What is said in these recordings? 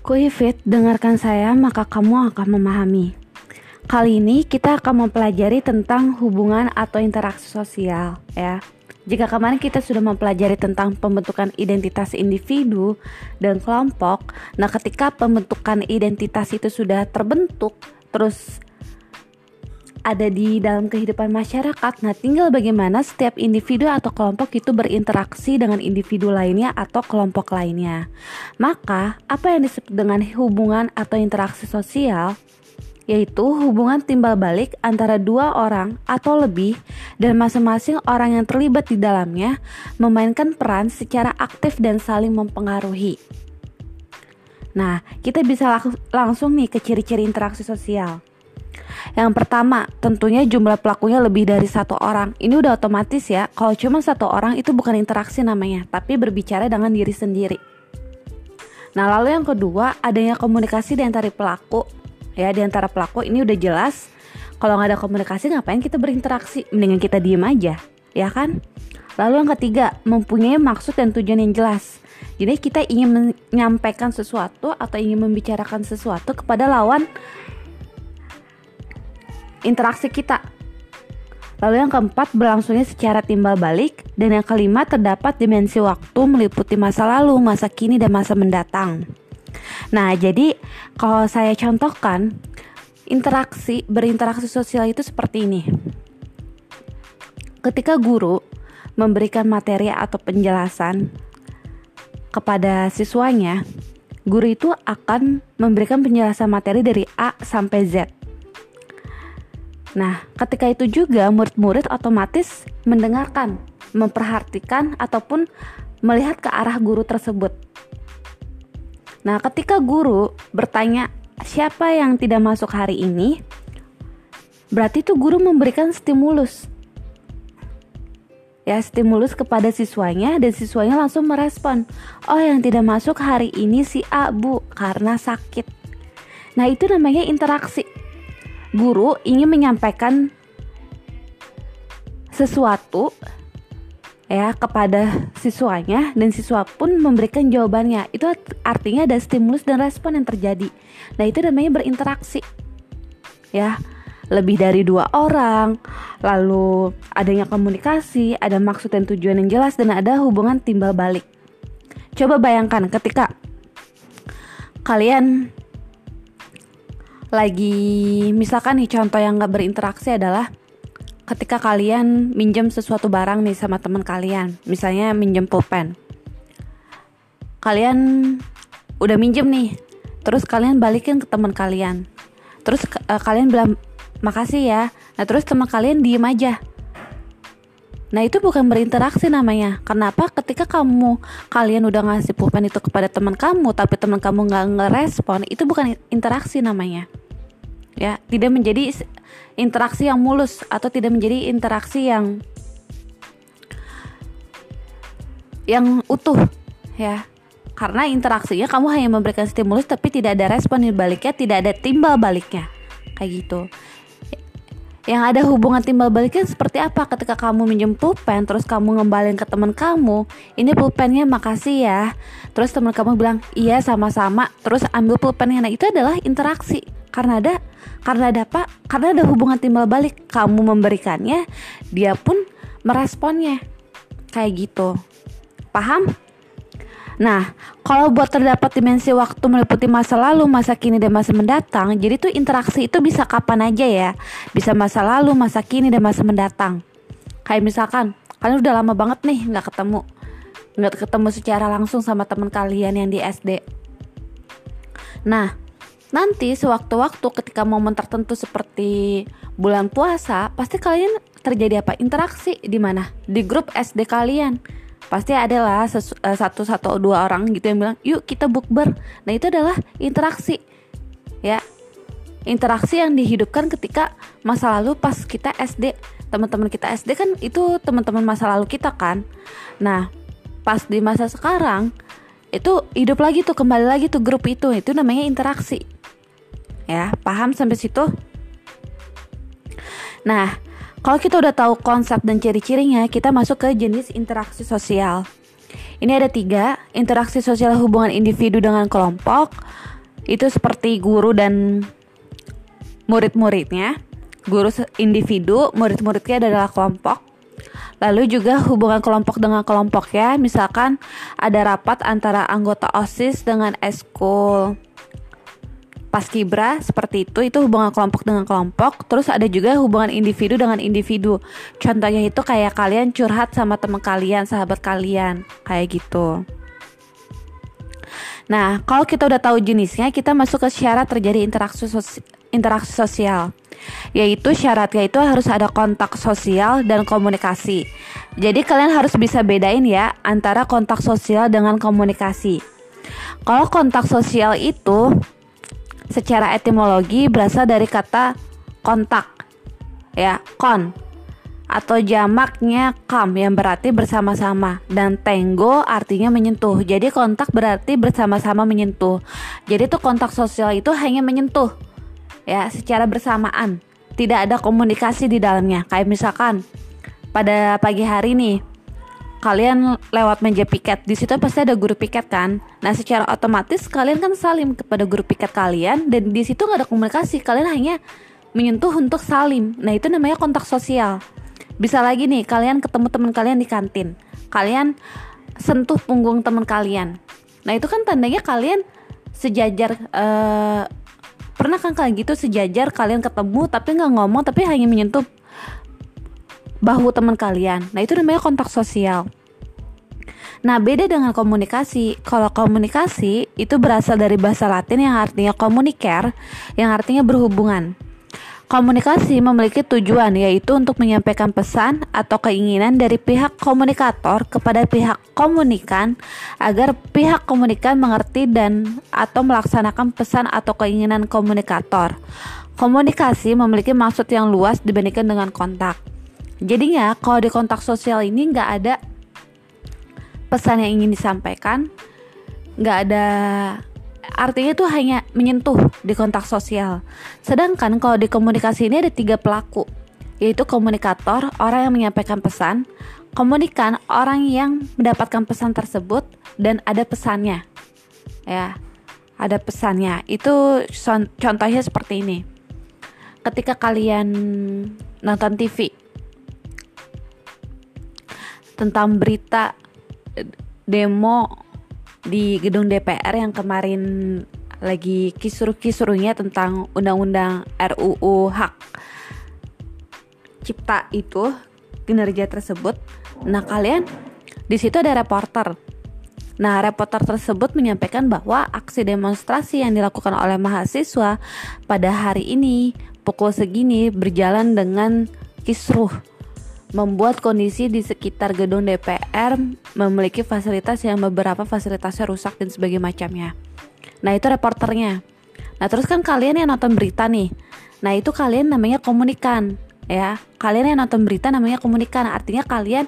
Kuifit, dengarkan saya maka kamu akan memahami. Kali ini kita akan mempelajari tentang hubungan atau interaksi sosial ya. Jika kemarin kita sudah mempelajari tentang pembentukan identitas individu dan kelompok, nah ketika pembentukan identitas itu sudah terbentuk, terus ada di dalam kehidupan masyarakat. Nah, tinggal bagaimana setiap individu atau kelompok itu berinteraksi dengan individu lainnya atau kelompok lainnya. Maka, apa yang disebut dengan hubungan atau interaksi sosial? Yaitu hubungan timbal balik antara dua orang atau lebih dan masing-masing orang yang terlibat di dalamnya memainkan peran secara aktif dan saling mempengaruhi. Nah, kita bisa langsung nih ke ciri-ciri interaksi sosial. Yang pertama, tentunya jumlah pelakunya lebih dari satu orang. Ini udah otomatis ya. Kalau cuma satu orang itu bukan interaksi namanya, tapi berbicara dengan diri sendiri. Nah, lalu yang kedua, adanya komunikasi di antara pelaku. Ya, di antara pelaku ini udah jelas. Kalau nggak ada komunikasi, ngapain kita berinteraksi? Mendingan kita diem aja, ya kan? Lalu yang ketiga, mempunyai maksud dan tujuan yang jelas. Jadi kita ingin menyampaikan sesuatu atau ingin membicarakan sesuatu kepada lawan interaksi kita. Lalu yang keempat berlangsungnya secara timbal balik dan yang kelima terdapat dimensi waktu meliputi masa lalu, masa kini dan masa mendatang. Nah, jadi kalau saya contohkan interaksi berinteraksi sosial itu seperti ini. Ketika guru memberikan materi atau penjelasan kepada siswanya, guru itu akan memberikan penjelasan materi dari A sampai Z. Nah, ketika itu juga murid-murid otomatis mendengarkan, memperhatikan ataupun melihat ke arah guru tersebut. Nah, ketika guru bertanya siapa yang tidak masuk hari ini, berarti itu guru memberikan stimulus. Ya, stimulus kepada siswanya dan siswanya langsung merespon. Oh, yang tidak masuk hari ini si A, Bu, karena sakit. Nah, itu namanya interaksi guru ingin menyampaikan sesuatu ya kepada siswanya dan siswa pun memberikan jawabannya. Itu artinya ada stimulus dan respon yang terjadi. Nah, itu namanya berinteraksi. Ya, lebih dari dua orang, lalu adanya komunikasi, ada maksud dan tujuan yang jelas dan ada hubungan timbal balik. Coba bayangkan ketika kalian lagi misalkan nih contoh yang gak berinteraksi adalah ketika kalian minjem sesuatu barang nih sama teman kalian. Misalnya minjem pulpen. Kalian udah minjem nih terus kalian balikin ke teman kalian. Terus uh, kalian bilang makasih ya. Nah terus teman kalian diem aja Nah itu bukan berinteraksi namanya. Kenapa? Ketika kamu kalian udah ngasih pulpen itu kepada teman kamu, tapi teman kamu nggak ngerespon, itu bukan interaksi namanya ya tidak menjadi interaksi yang mulus atau tidak menjadi interaksi yang yang utuh ya karena interaksinya kamu hanya memberikan stimulus tapi tidak ada respon di baliknya tidak ada timbal baliknya kayak gitu yang ada hubungan timbal baliknya seperti apa? Ketika kamu minjem pulpen terus kamu ngembalin ke teman kamu ini pulpennya makasih ya. Terus teman kamu bilang iya sama-sama. Terus ambil pulpennya. Nah itu adalah interaksi. Karena ada karena ada apa? Karena ada hubungan timbal balik. Kamu memberikannya dia pun meresponnya. Kayak gitu. Paham Nah, kalau buat terdapat dimensi waktu meliputi masa lalu, masa kini, dan masa mendatang, jadi tuh interaksi itu bisa kapan aja ya. Bisa masa lalu, masa kini, dan masa mendatang. Kayak misalkan, kalian udah lama banget nih nggak ketemu, nggak ketemu secara langsung sama teman kalian yang di SD. Nah, Nanti sewaktu-waktu ketika momen tertentu seperti bulan puasa, pasti kalian terjadi apa? Interaksi di mana? Di grup SD kalian. Pasti adalah eh, satu satu dua orang gitu yang bilang, "Yuk kita bukber." Nah, itu adalah interaksi. Ya. Interaksi yang dihidupkan ketika masa lalu pas kita SD. Teman-teman kita SD kan itu teman-teman masa lalu kita kan. Nah, pas di masa sekarang itu hidup lagi tuh kembali lagi tuh grup itu itu namanya interaksi ya paham sampai situ nah kalau kita udah tahu konsep dan ciri-cirinya kita masuk ke jenis interaksi sosial Ini ada tiga, interaksi sosial hubungan individu dengan kelompok. Itu seperti guru dan murid-muridnya. Guru individu, murid-muridnya adalah kelompok. Lalu juga hubungan kelompok dengan kelompok ya. Misalkan ada rapat antara anggota OSIS dengan eskul paskibra seperti itu itu hubungan kelompok dengan kelompok. Terus ada juga hubungan individu dengan individu. Contohnya itu kayak kalian curhat sama teman kalian sahabat kalian kayak gitu. Nah kalau kita udah tahu jenisnya kita masuk ke syarat terjadi interaksi sosial interaksi sosial. Yaitu syaratnya itu harus ada kontak sosial dan komunikasi. Jadi kalian harus bisa bedain ya antara kontak sosial dengan komunikasi. Kalau kontak sosial itu secara etimologi berasal dari kata kontak ya kon atau jamaknya kam yang berarti bersama-sama dan tenggo artinya menyentuh. Jadi kontak berarti bersama-sama menyentuh. Jadi tuh kontak sosial itu hanya menyentuh ya secara bersamaan. Tidak ada komunikasi di dalamnya. Kayak misalkan pada pagi hari nih kalian lewat meja piket di situ pasti ada guru piket kan? Nah secara otomatis kalian kan salim kepada guru piket kalian dan di situ nggak ada komunikasi. Kalian hanya menyentuh untuk salim. Nah itu namanya kontak sosial. Bisa lagi nih kalian ketemu teman kalian di kantin. Kalian sentuh punggung teman kalian. Nah itu kan tandanya kalian sejajar uh, pernah kan kalian gitu sejajar kalian ketemu tapi nggak ngomong tapi hanya menyentuh bahu teman kalian. Nah, itu namanya kontak sosial. Nah, beda dengan komunikasi. Kalau komunikasi itu berasal dari bahasa Latin yang artinya communicare, yang artinya berhubungan. Komunikasi memiliki tujuan yaitu untuk menyampaikan pesan atau keinginan dari pihak komunikator kepada pihak komunikan agar pihak komunikan mengerti dan atau melaksanakan pesan atau keinginan komunikator. Komunikasi memiliki maksud yang luas dibandingkan dengan kontak. Jadinya kalau di kontak sosial ini nggak ada pesan yang ingin disampaikan, nggak ada artinya itu hanya menyentuh di kontak sosial. Sedangkan kalau di komunikasi ini ada tiga pelaku, yaitu komunikator, orang yang menyampaikan pesan, komunikan, orang yang mendapatkan pesan tersebut, dan ada pesannya. Ya, ada pesannya. Itu contohnya seperti ini. Ketika kalian nonton TV, tentang berita demo di gedung DPR yang kemarin lagi kisruh-kisruhnya tentang undang-undang RUU hak cipta itu kinerja tersebut. Nah, kalian di situ ada reporter. Nah, reporter tersebut menyampaikan bahwa aksi demonstrasi yang dilakukan oleh mahasiswa pada hari ini pukul segini berjalan dengan kisruh membuat kondisi di sekitar gedung DPR memiliki fasilitas yang beberapa fasilitasnya rusak dan sebagainya macamnya. Nah itu reporternya. Nah terus kan kalian yang nonton berita nih. Nah itu kalian namanya komunikan ya. Kalian yang nonton berita namanya komunikan. Artinya kalian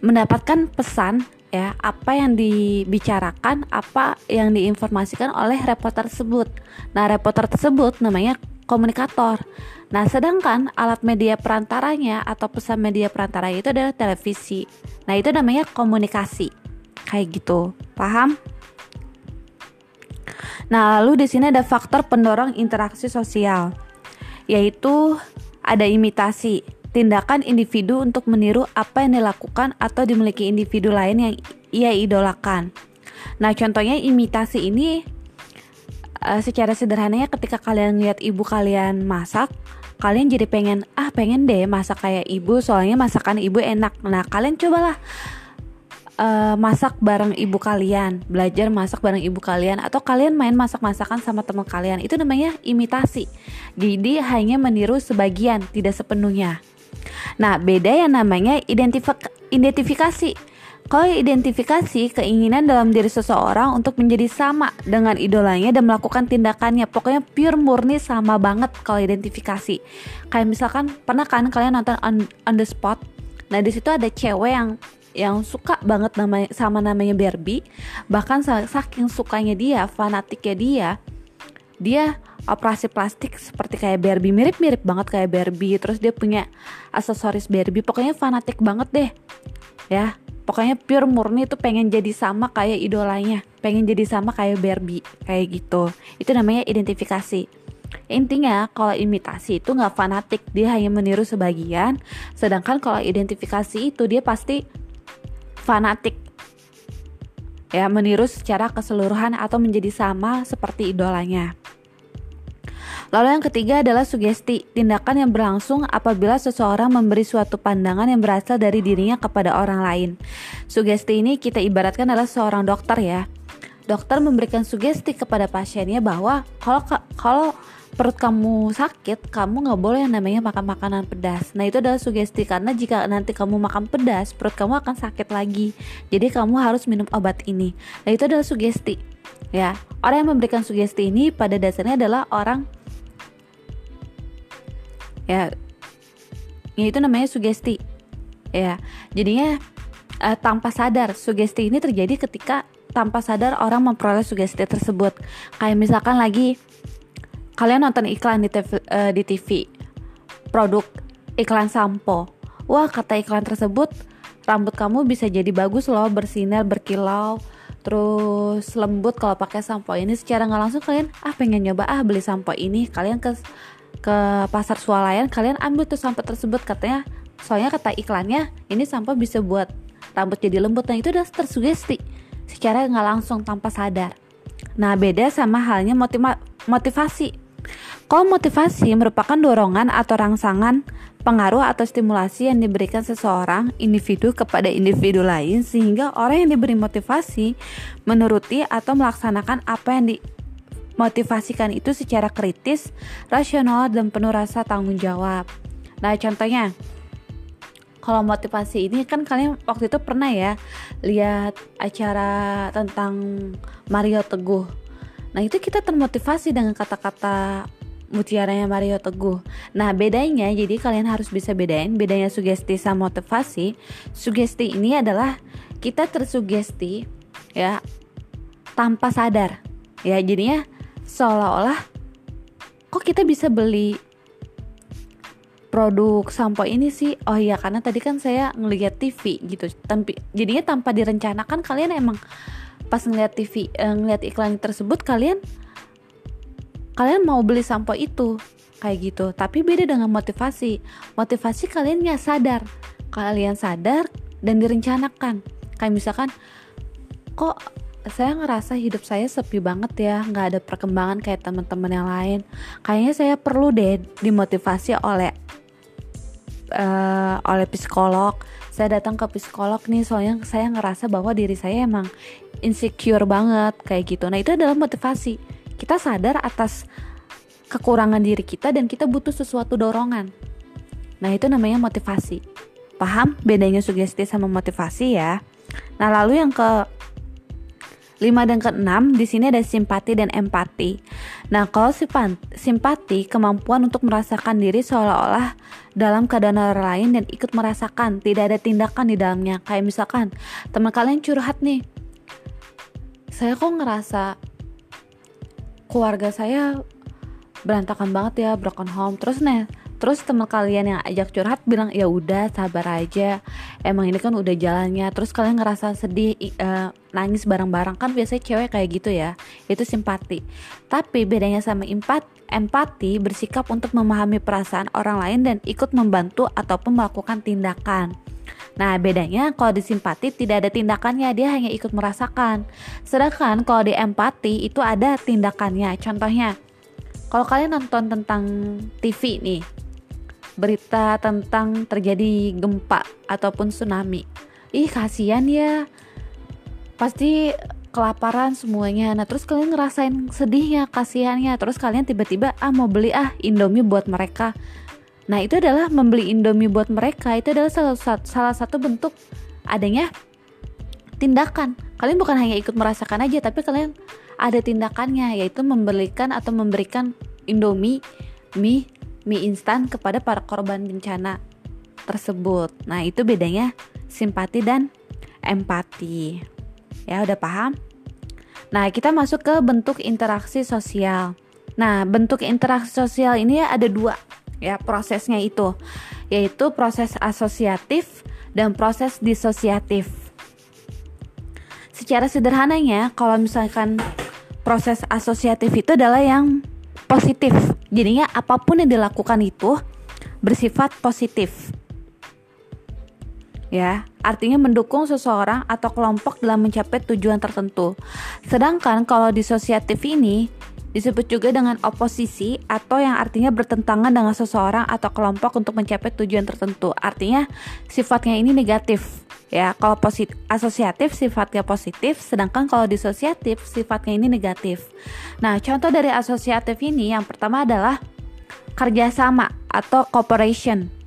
mendapatkan pesan ya apa yang dibicarakan, apa yang diinformasikan oleh reporter tersebut. Nah reporter tersebut namanya komunikator. Nah, sedangkan alat media perantaranya atau pesan media perantara itu adalah televisi. Nah, itu namanya komunikasi. Kayak gitu. Paham? Nah, lalu di sini ada faktor pendorong interaksi sosial, yaitu ada imitasi, tindakan individu untuk meniru apa yang dilakukan atau dimiliki individu lain yang ia idolakan. Nah, contohnya imitasi ini uh, secara sederhananya ketika kalian lihat ibu kalian masak, kalian jadi pengen ah pengen deh masak kayak ibu soalnya masakan ibu enak. Nah kalian cobalah uh, masak bareng ibu kalian belajar masak bareng ibu kalian atau kalian main masak-masakan sama teman kalian. Itu namanya imitasi. Jadi hanya meniru sebagian tidak sepenuhnya. Nah beda yang namanya identifik identifikasi kalau identifikasi keinginan dalam diri seseorang untuk menjadi sama dengan idolanya dan melakukan tindakannya, pokoknya pure murni sama banget kalau identifikasi. Kayak misalkan pernah kan kalian nonton on, on the spot, nah di situ ada cewek yang yang suka banget nama, sama namanya Barbie, bahkan saking sukanya dia, fanatiknya dia, dia operasi plastik seperti kayak Barbie. Mirip-mirip banget kayak Barbie. Terus dia punya aksesoris Barbie. Pokoknya fanatik banget deh. Ya pokoknya pure murni itu pengen jadi sama kayak idolanya. Pengen jadi sama kayak Barbie kayak gitu. Itu namanya identifikasi. Intinya kalau imitasi itu nggak fanatik. Dia hanya meniru sebagian. Sedangkan kalau identifikasi itu dia pasti fanatik. Ya meniru secara keseluruhan atau menjadi sama seperti idolanya Lalu yang ketiga adalah sugesti, tindakan yang berlangsung apabila seseorang memberi suatu pandangan yang berasal dari dirinya kepada orang lain. Sugesti ini kita ibaratkan adalah seorang dokter ya. Dokter memberikan sugesti kepada pasiennya bahwa kalau kalau perut kamu sakit, kamu nggak boleh yang namanya makan makanan pedas. Nah itu adalah sugesti karena jika nanti kamu makan pedas, perut kamu akan sakit lagi. Jadi kamu harus minum obat ini. Nah itu adalah sugesti. Ya, orang yang memberikan sugesti ini pada dasarnya adalah orang ya. Ya itu namanya sugesti. Ya. Jadinya uh, tanpa sadar sugesti ini terjadi ketika tanpa sadar orang memperoleh sugesti tersebut. Kayak misalkan lagi kalian nonton iklan di TV, uh, di TV produk iklan sampo. Wah kata iklan tersebut rambut kamu bisa jadi bagus loh bersinar berkilau terus lembut kalau pakai sampo ini. Secara nggak langsung kalian ah pengen nyoba ah beli sampo ini. Kalian ke ke pasar swalayan kalian ambil tuh sampo tersebut katanya. Soalnya kata iklannya ini sampo bisa buat rambut jadi lembut. Nah itu udah tersugesti secara nggak langsung tanpa sadar. Nah beda sama halnya motiva motivasi. Kalau motivasi merupakan dorongan atau rangsangan pengaruh atau stimulasi yang diberikan seseorang individu kepada individu lain sehingga orang yang diberi motivasi menuruti atau melaksanakan apa yang di motivasikan itu secara kritis, rasional, dan penuh rasa tanggung jawab. Nah, contohnya, kalau motivasi ini kan kalian waktu itu pernah ya lihat acara tentang Mario Teguh. Nah, itu kita termotivasi dengan kata-kata mutiaranya Mario Teguh. Nah, bedanya jadi kalian harus bisa bedain bedanya sugesti sama motivasi. Sugesti ini adalah kita tersugesti ya tanpa sadar. Ya, jadinya seolah-olah kok kita bisa beli produk sampo ini sih? Oh iya karena tadi kan saya ngelihat TV gitu. Tapi jadinya tanpa direncanakan kalian emang pas ngeliat TV eh, ngeliat iklan tersebut kalian kalian mau beli sampo itu kayak gitu. Tapi beda dengan motivasi. Motivasi kalian nggak sadar. Kalian sadar dan direncanakan. Kayak misalkan kok saya ngerasa hidup saya sepi banget ya nggak ada perkembangan kayak teman-teman yang lain. Kayaknya saya perlu deh dimotivasi oleh uh, oleh psikolog. Saya datang ke psikolog nih soalnya saya ngerasa bahwa diri saya emang insecure banget kayak gitu. Nah itu adalah motivasi. Kita sadar atas kekurangan diri kita dan kita butuh sesuatu dorongan. Nah itu namanya motivasi. Paham bedanya sugesti sama motivasi ya? Nah lalu yang ke 5 dan ke-6 di sini ada simpati dan empati. Nah, kalau simpati kemampuan untuk merasakan diri seolah-olah dalam keadaan orang lain dan ikut merasakan, tidak ada tindakan di dalamnya. Kayak misalkan teman kalian curhat nih. Saya kok ngerasa keluarga saya berantakan banget ya, broken home. Terus nih, terus teman kalian yang ajak curhat bilang ya udah sabar aja emang ini kan udah jalannya terus kalian ngerasa sedih uh, nangis bareng-bareng kan biasanya cewek kayak gitu ya itu simpati tapi bedanya sama empat empati bersikap untuk memahami perasaan orang lain dan ikut membantu ataupun melakukan tindakan Nah, bedanya kalau di simpati tidak ada tindakannya, dia hanya ikut merasakan. Sedangkan kalau di empati itu ada tindakannya. Contohnya, kalau kalian nonton tentang TV nih, berita tentang terjadi gempa ataupun tsunami. Ih, kasihan ya. Pasti kelaparan semuanya. Nah, terus kalian ngerasain sedihnya, kasihannya. Terus kalian tiba-tiba ah mau beli ah Indomie buat mereka. Nah, itu adalah membeli Indomie buat mereka. Itu adalah salah, salah satu bentuk adanya tindakan. Kalian bukan hanya ikut merasakan aja, tapi kalian ada tindakannya, yaitu membelikan atau memberikan Indomie mie mie instan kepada para korban bencana tersebut. Nah, itu bedanya simpati dan empati. Ya, udah paham? Nah, kita masuk ke bentuk interaksi sosial. Nah, bentuk interaksi sosial ini ada dua ya prosesnya itu, yaitu proses asosiatif dan proses disosiatif. secara sederhananya kalau misalkan proses asosiatif itu adalah yang positif jadinya apa pun yang dilakukan itu bersifat positif ya. Artinya mendukung seseorang atau kelompok dalam mencapai tujuan tertentu. Sedangkan kalau disosiatif ini disebut juga dengan oposisi atau yang artinya bertentangan dengan seseorang atau kelompok untuk mencapai tujuan tertentu. Artinya sifatnya ini negatif ya. Kalau positif asosiatif sifatnya positif sedangkan kalau disosiatif sifatnya ini negatif. Nah contoh dari asosiatif ini yang pertama adalah kerjasama atau cooperation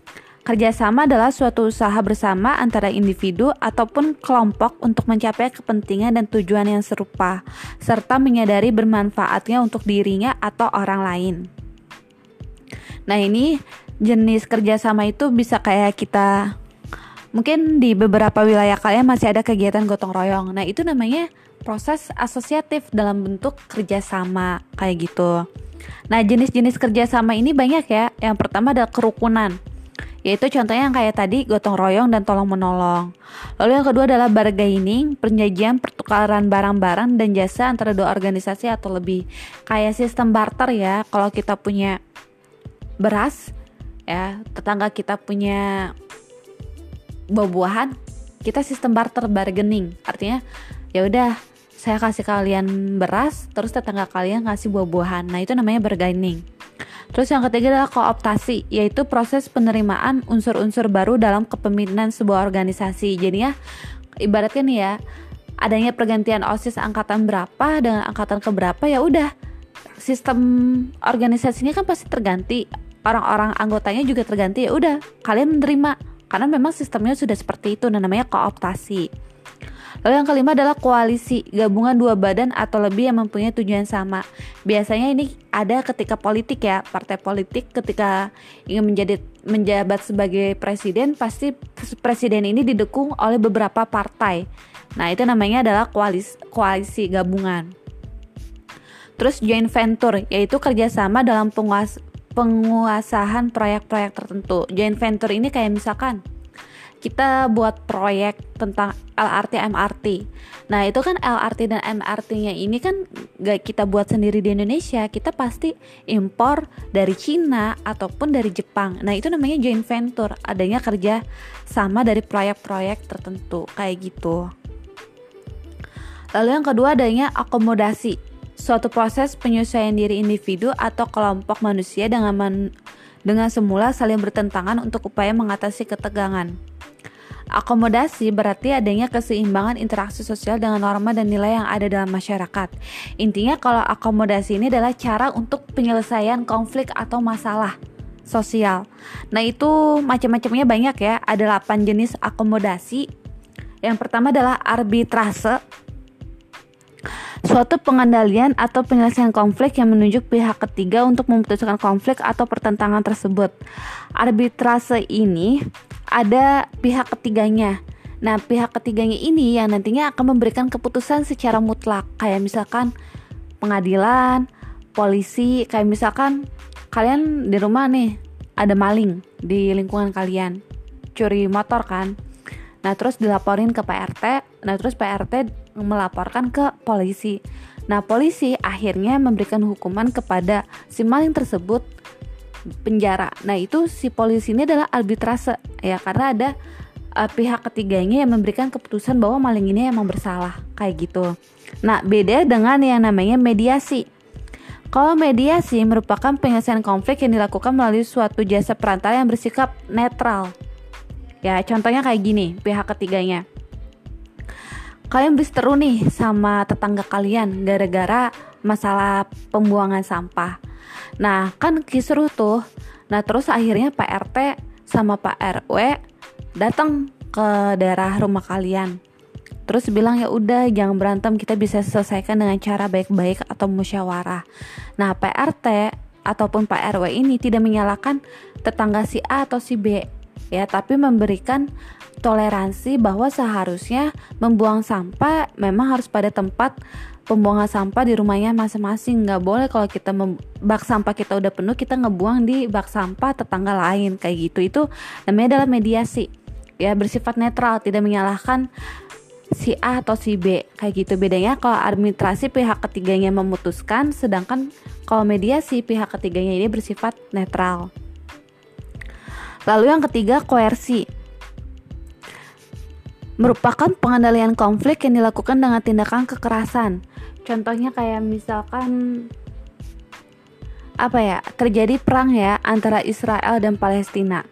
Kerjasama adalah suatu usaha bersama antara individu ataupun kelompok untuk mencapai kepentingan dan tujuan yang serupa, serta menyadari bermanfaatnya untuk dirinya atau orang lain. Nah, ini jenis kerjasama itu bisa kayak kita mungkin di beberapa wilayah kalian masih ada kegiatan gotong royong. Nah, itu namanya proses asosiatif dalam bentuk kerjasama kayak gitu. Nah, jenis-jenis kerjasama ini banyak ya. Yang pertama adalah kerukunan yaitu contohnya yang kayak tadi gotong royong dan tolong menolong. Lalu yang kedua adalah bargaining, perjanjian pertukaran barang-barang dan jasa antara dua organisasi atau lebih. Kayak sistem barter ya, kalau kita punya beras ya, tetangga kita punya buah-buahan, kita sistem barter bargaining. Artinya ya udah saya kasih kalian beras, terus tetangga kalian kasih buah-buahan. Nah, itu namanya bargaining. Terus yang ketiga adalah kooptasi, yaitu proses penerimaan unsur-unsur baru dalam kepemimpinan sebuah organisasi. Jadi ya, ibaratnya nih ya, adanya pergantian OSIS angkatan berapa dengan angkatan keberapa ya udah sistem organisasinya kan pasti terganti. Orang-orang anggotanya juga terganti ya udah kalian menerima karena memang sistemnya sudah seperti itu dan namanya kooptasi Lalu yang kelima adalah koalisi, gabungan dua badan atau lebih yang mempunyai tujuan sama. Biasanya ini ada ketika politik ya, partai politik ketika ingin menjadi menjabat sebagai presiden pasti presiden ini didukung oleh beberapa partai. Nah, itu namanya adalah koalisi, koalisi gabungan. Terus joint venture yaitu kerjasama dalam penguas, penguasaan proyek-proyek tertentu. Joint venture ini kayak misalkan kita buat proyek tentang LRT MRT. Nah, itu kan LRT dan MRT-nya ini kan gak kita buat sendiri di Indonesia, kita pasti impor dari Cina ataupun dari Jepang. Nah, itu namanya joint venture, adanya kerja sama dari proyek-proyek tertentu kayak gitu. Lalu yang kedua adanya akomodasi, suatu proses penyesuaian diri individu atau kelompok manusia dengan man dengan semula saling bertentangan untuk upaya mengatasi ketegangan. Akomodasi berarti adanya keseimbangan interaksi sosial dengan norma dan nilai yang ada dalam masyarakat. Intinya kalau akomodasi ini adalah cara untuk penyelesaian konflik atau masalah sosial. Nah, itu macam-macamnya banyak ya. Ada 8 jenis akomodasi. Yang pertama adalah arbitrase. Suatu pengendalian atau penyelesaian konflik yang menunjuk pihak ketiga untuk memutuskan konflik atau pertentangan tersebut. Arbitrase ini ada pihak ketiganya. Nah, pihak ketiganya ini yang nantinya akan memberikan keputusan secara mutlak, kayak misalkan pengadilan, polisi, kayak misalkan kalian di rumah nih ada maling di lingkungan kalian, curi motor kan. Nah, terus dilaporin ke PRT, nah terus PRT melaporkan ke polisi. Nah, polisi akhirnya memberikan hukuman kepada si maling tersebut penjara. Nah, itu si polisi ini adalah arbitrase ya karena ada uh, pihak ketiganya yang memberikan keputusan bahwa maling ini emang bersalah kayak gitu. Nah, beda dengan yang namanya mediasi. Kalau mediasi merupakan penyelesaian konflik yang dilakukan melalui suatu jasa perantara yang bersikap netral. Ya, contohnya kayak gini, pihak ketiganya. Kalian seru nih sama tetangga kalian gara-gara masalah pembuangan sampah Nah, kan kisruh tuh. Nah, terus akhirnya Pak RT sama Pak RW datang ke daerah rumah kalian. Terus bilang ya udah jangan berantem kita bisa selesaikan dengan cara baik-baik atau musyawarah. Nah, Pak RT ataupun Pak RW ini tidak menyalahkan tetangga si A atau si B ya, tapi memberikan toleransi bahwa seharusnya membuang sampah memang harus pada tempat pembuangan sampah di rumahnya masing-masing. Nggak boleh kalau kita bak sampah kita udah penuh kita ngebuang di bak sampah tetangga lain kayak gitu. Itu namanya adalah mediasi ya bersifat netral tidak menyalahkan si A atau si B kayak gitu. Bedanya kalau arbitrasi pihak ketiganya memutuskan sedangkan kalau mediasi pihak ketiganya ini bersifat netral. Lalu yang ketiga koersi merupakan pengendalian konflik yang dilakukan dengan tindakan kekerasan contohnya kayak misalkan apa ya terjadi perang ya antara Israel dan Palestina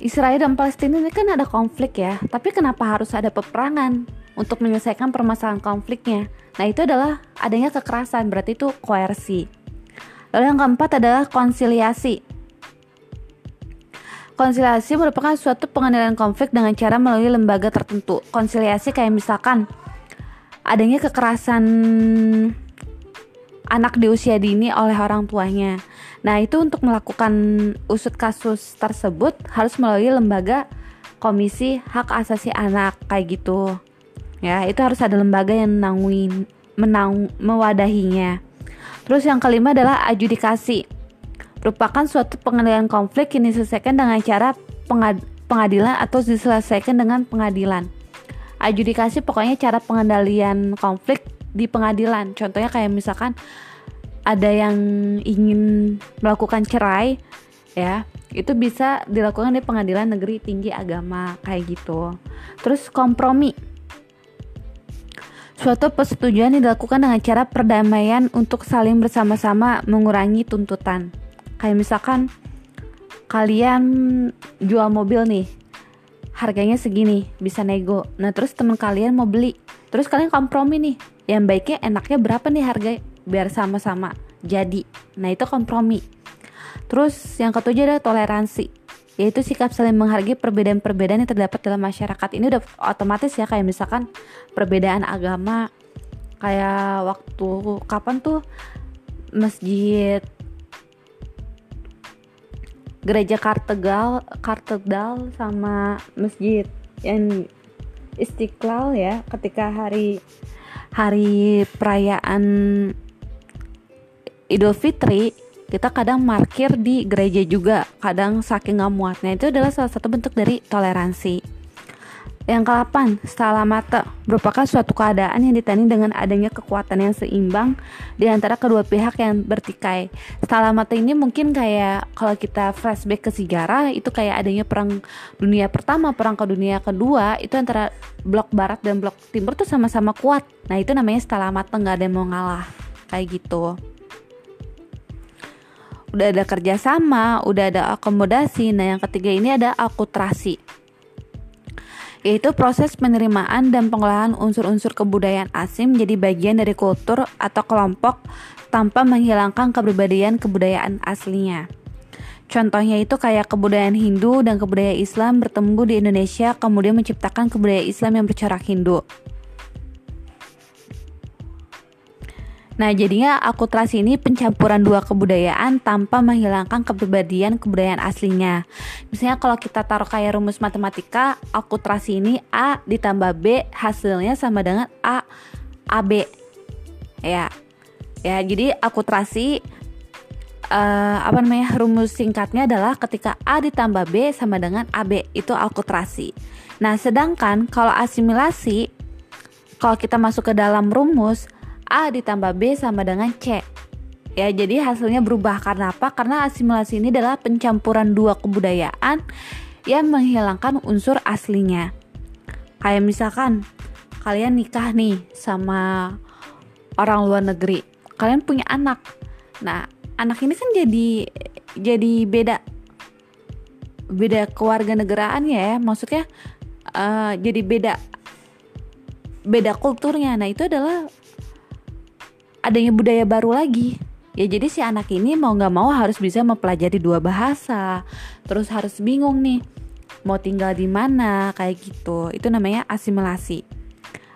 Israel dan Palestina ini kan ada konflik ya, tapi kenapa harus ada peperangan untuk menyelesaikan permasalahan konfliknya? Nah, itu adalah adanya kekerasan, berarti itu koersi. Lalu yang keempat adalah konsiliasi. Konsiliasi merupakan suatu pengendalian konflik dengan cara melalui lembaga tertentu. Konsiliasi kayak misalkan adanya kekerasan anak di usia dini oleh orang tuanya. Nah, itu untuk melakukan usut kasus tersebut harus melalui lembaga Komisi Hak Asasi Anak kayak gitu. Ya, itu harus ada lembaga yang menanggung menang mewadahinya. Terus yang kelima adalah adjudikasi. Merupakan suatu pengendalian konflik yang diselesaikan dengan cara pengad pengadilan atau diselesaikan dengan pengadilan. Adjudikasi pokoknya cara pengendalian konflik di pengadilan. Contohnya kayak misalkan ada yang ingin melakukan cerai ya itu bisa dilakukan di pengadilan negeri tinggi agama kayak gitu terus kompromi suatu persetujuan dilakukan dengan cara perdamaian untuk saling bersama-sama mengurangi tuntutan kayak misalkan kalian jual mobil nih harganya segini bisa nego nah terus teman kalian mau beli terus kalian kompromi nih yang baiknya enaknya berapa nih harga biar sama-sama jadi. Nah, itu kompromi. Terus yang ketujuh adalah toleransi, yaitu sikap saling menghargai perbedaan-perbedaan yang terdapat dalam masyarakat. Ini udah otomatis ya kayak misalkan perbedaan agama kayak waktu kapan tuh masjid gereja Kartegal Kartedal sama masjid yang Istiqlal ya ketika hari hari perayaan Idul Fitri kita kadang markir di gereja juga kadang saking nggak muatnya. Itu adalah salah satu bentuk dari toleransi yang ke-8, mata merupakan suatu keadaan yang ditanding dengan adanya kekuatan yang seimbang di antara kedua pihak yang bertikai. mata ini mungkin kayak kalau kita flashback ke sejarah itu kayak adanya perang dunia pertama, perang ke dunia kedua itu antara blok barat dan blok timur tuh sama-sama kuat. Nah itu namanya mata nggak ada yang mau ngalah kayak gitu udah ada kerjasama, udah ada akomodasi. Nah, yang ketiga ini ada akulturasi, yaitu proses penerimaan dan pengolahan unsur-unsur kebudayaan asing menjadi bagian dari kultur atau kelompok tanpa menghilangkan kepribadian kebudayaan aslinya. Contohnya itu kayak kebudayaan Hindu dan kebudayaan Islam bertemu di Indonesia kemudian menciptakan kebudayaan Islam yang bercorak Hindu. Nah, jadinya akulturasi ini pencampuran dua kebudayaan tanpa menghilangkan kepribadian kebudayaan aslinya. Misalnya kalau kita taruh kayak rumus matematika, akulturasi ini A ditambah B hasilnya sama dengan A AB. Ya. Ya, jadi akulturasi uh, apa namanya? rumus singkatnya adalah ketika A ditambah B sama dengan AB, itu akulturasi. Nah, sedangkan kalau asimilasi kalau kita masuk ke dalam rumus A ditambah B sama dengan C. Ya, jadi hasilnya berubah karena apa? Karena asimilasi ini adalah pencampuran dua kebudayaan yang menghilangkan unsur aslinya. Kayak misalkan kalian nikah nih sama orang luar negeri. Kalian punya anak. Nah, anak ini kan jadi jadi beda beda keluarga negaraan ya, maksudnya uh, jadi beda beda kulturnya. Nah, itu adalah adanya budaya baru lagi. Ya jadi si anak ini mau nggak mau harus bisa mempelajari dua bahasa. Terus harus bingung nih mau tinggal di mana kayak gitu. Itu namanya asimilasi.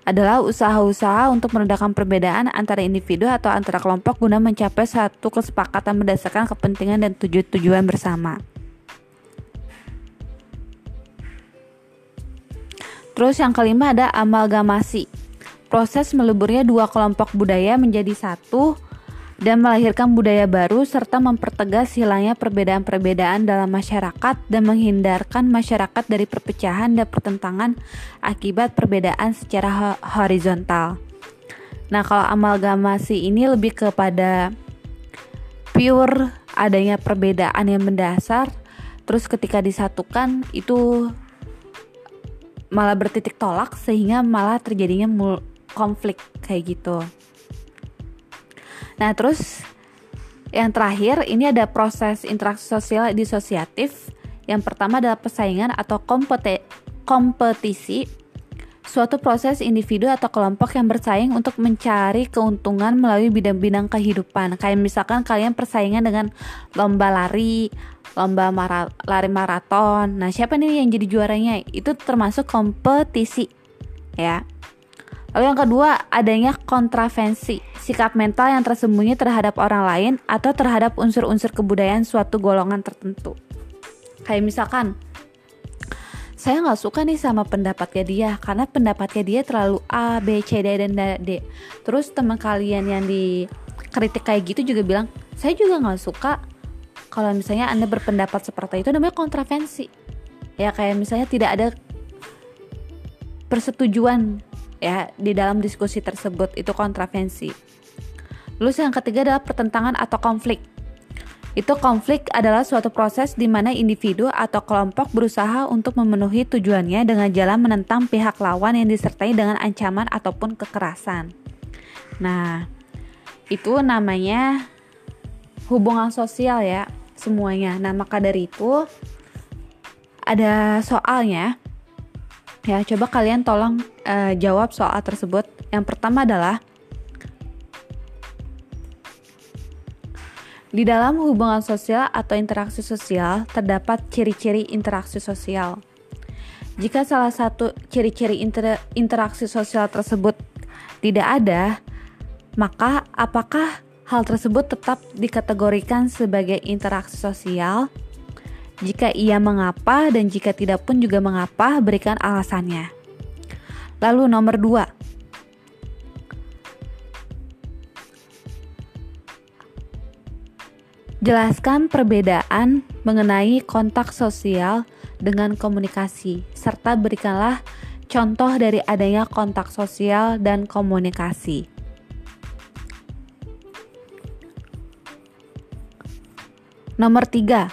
Adalah usaha-usaha untuk meredakan perbedaan antara individu atau antara kelompok guna mencapai satu kesepakatan berdasarkan kepentingan dan tujuan-tujuan bersama. Terus yang kelima ada amalgamasi proses meleburnya dua kelompok budaya menjadi satu dan melahirkan budaya baru serta mempertegas hilangnya perbedaan-perbedaan dalam masyarakat dan menghindarkan masyarakat dari perpecahan dan pertentangan akibat perbedaan secara horizontal. Nah, kalau amalgamasi ini lebih kepada pure adanya perbedaan yang mendasar, terus ketika disatukan itu malah bertitik tolak sehingga malah terjadinya konflik kayak gitu. Nah, terus yang terakhir ini ada proses interaksi sosial disosiatif. Yang pertama adalah persaingan atau kompetisi suatu proses individu atau kelompok yang bersaing untuk mencari keuntungan melalui bidang-bidang kehidupan. Kayak misalkan kalian persaingan dengan lomba lari, lomba mara lari maraton. Nah, siapa nih yang jadi juaranya? Itu termasuk kompetisi. Ya. Lalu yang kedua, adanya kontravensi, sikap mental yang tersembunyi terhadap orang lain atau terhadap unsur-unsur kebudayaan suatu golongan tertentu. Kayak misalkan, saya nggak suka nih sama pendapatnya dia karena pendapatnya dia terlalu A, B, C, D, dan D. Terus teman kalian yang dikritik kayak gitu juga bilang, saya juga nggak suka kalau misalnya anda berpendapat seperti itu namanya kontravensi. Ya kayak misalnya tidak ada persetujuan ya di dalam diskusi tersebut itu kontravensi. Lalu yang ketiga adalah pertentangan atau konflik. Itu konflik adalah suatu proses di mana individu atau kelompok berusaha untuk memenuhi tujuannya dengan jalan menentang pihak lawan yang disertai dengan ancaman ataupun kekerasan. Nah, itu namanya hubungan sosial ya semuanya. Nah, maka dari itu ada soalnya Ya, coba kalian tolong uh, jawab soal tersebut. Yang pertama adalah Di dalam hubungan sosial atau interaksi sosial terdapat ciri-ciri interaksi sosial. Jika salah satu ciri-ciri inter interaksi sosial tersebut tidak ada, maka apakah hal tersebut tetap dikategorikan sebagai interaksi sosial? Jika ia mengapa dan jika tidak pun juga mengapa, berikan alasannya. Lalu nomor dua, Jelaskan perbedaan mengenai kontak sosial dengan komunikasi, serta berikanlah contoh dari adanya kontak sosial dan komunikasi. Nomor tiga,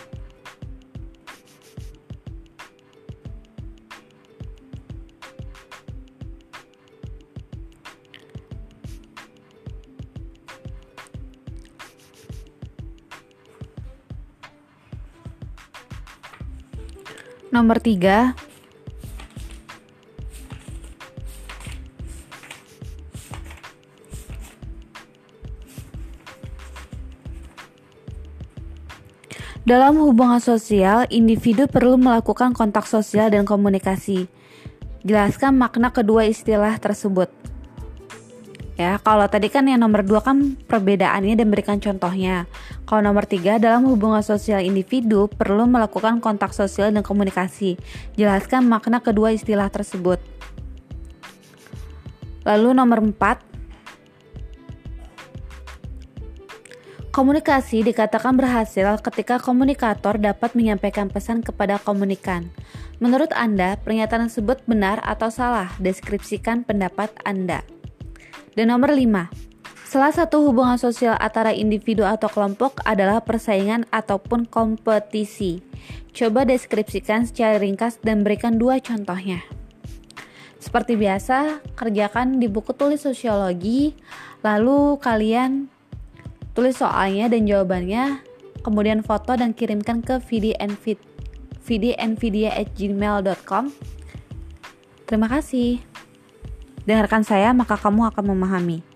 Nomor tiga, Dalam hubungan sosial, individu perlu melakukan kontak sosial dan komunikasi. Jelaskan makna kedua istilah tersebut. Ya, kalau tadi kan yang nomor dua kan perbedaannya dan berikan contohnya. Kalau nomor tiga dalam hubungan sosial individu perlu melakukan kontak sosial dan komunikasi. Jelaskan makna kedua istilah tersebut. Lalu nomor empat, Komunikasi dikatakan berhasil ketika komunikator dapat menyampaikan pesan kepada komunikan. Menurut Anda, pernyataan tersebut benar atau salah? Deskripsikan pendapat Anda. Dan nomor 5, salah satu hubungan sosial antara individu atau kelompok adalah persaingan ataupun kompetisi. Coba deskripsikan secara ringkas dan berikan dua contohnya. Seperti biasa, kerjakan di buku tulis sosiologi, lalu kalian tulis soalnya dan jawabannya, kemudian foto dan kirimkan ke vdnvidia@gmail.com. Terima kasih. Dengarkan saya, maka kamu akan memahami.